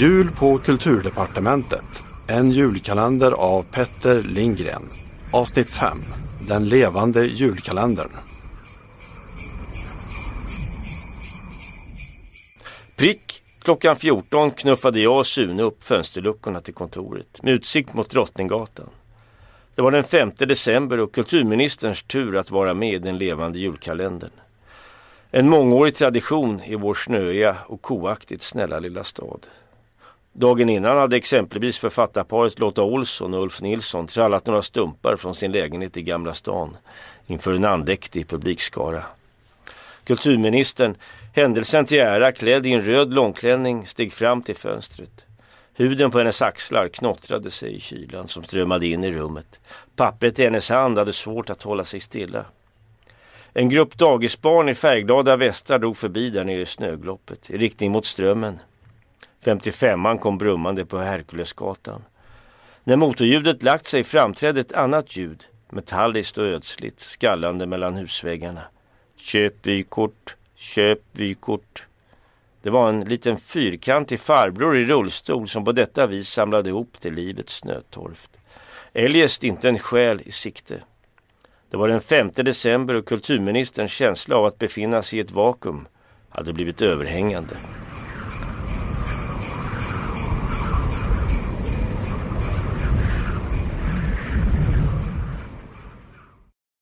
Jul på Kulturdepartementet. En julkalender av Petter Lindgren. Avsnitt 5. Den levande julkalendern. Prick klockan 14 knuffade jag och Sune upp fönsterluckorna till kontoret med utsikt mot Drottninggatan. Det var den 5 december och kulturministerns tur att vara med i den levande julkalendern. En mångårig tradition i vår snöiga och koaktigt snälla lilla stad. Dagen innan hade exempelvis författarparet Lotta Olsson och Ulf Nilsson trallat några stumpar från sin lägenhet i Gamla stan inför en andäktig publikskara. Kulturministern, händelsen till ära klädd i en röd långklänning, steg fram till fönstret. Huden på hennes axlar knottrade sig i kylan som strömmade in i rummet. Pappret i hennes hand hade svårt att hålla sig stilla. En grupp dagisbarn i färgglada västar drog förbi där nere i snögloppet i riktning mot Strömmen. 55an kom brummande på Herkulesgatan. När motorljudet lagt sig framträdde ett annat ljud, metalliskt och ödsligt, skallande mellan husväggarna. Köp vykort, köp vykort. Det var en liten fyrkantig farbror i rullstol som på detta vis samlade ihop till livets snötorft. Eljest inte en själ i sikte. Det var den 5 december och kulturministerns känsla av att befinna sig i ett vakuum hade blivit överhängande.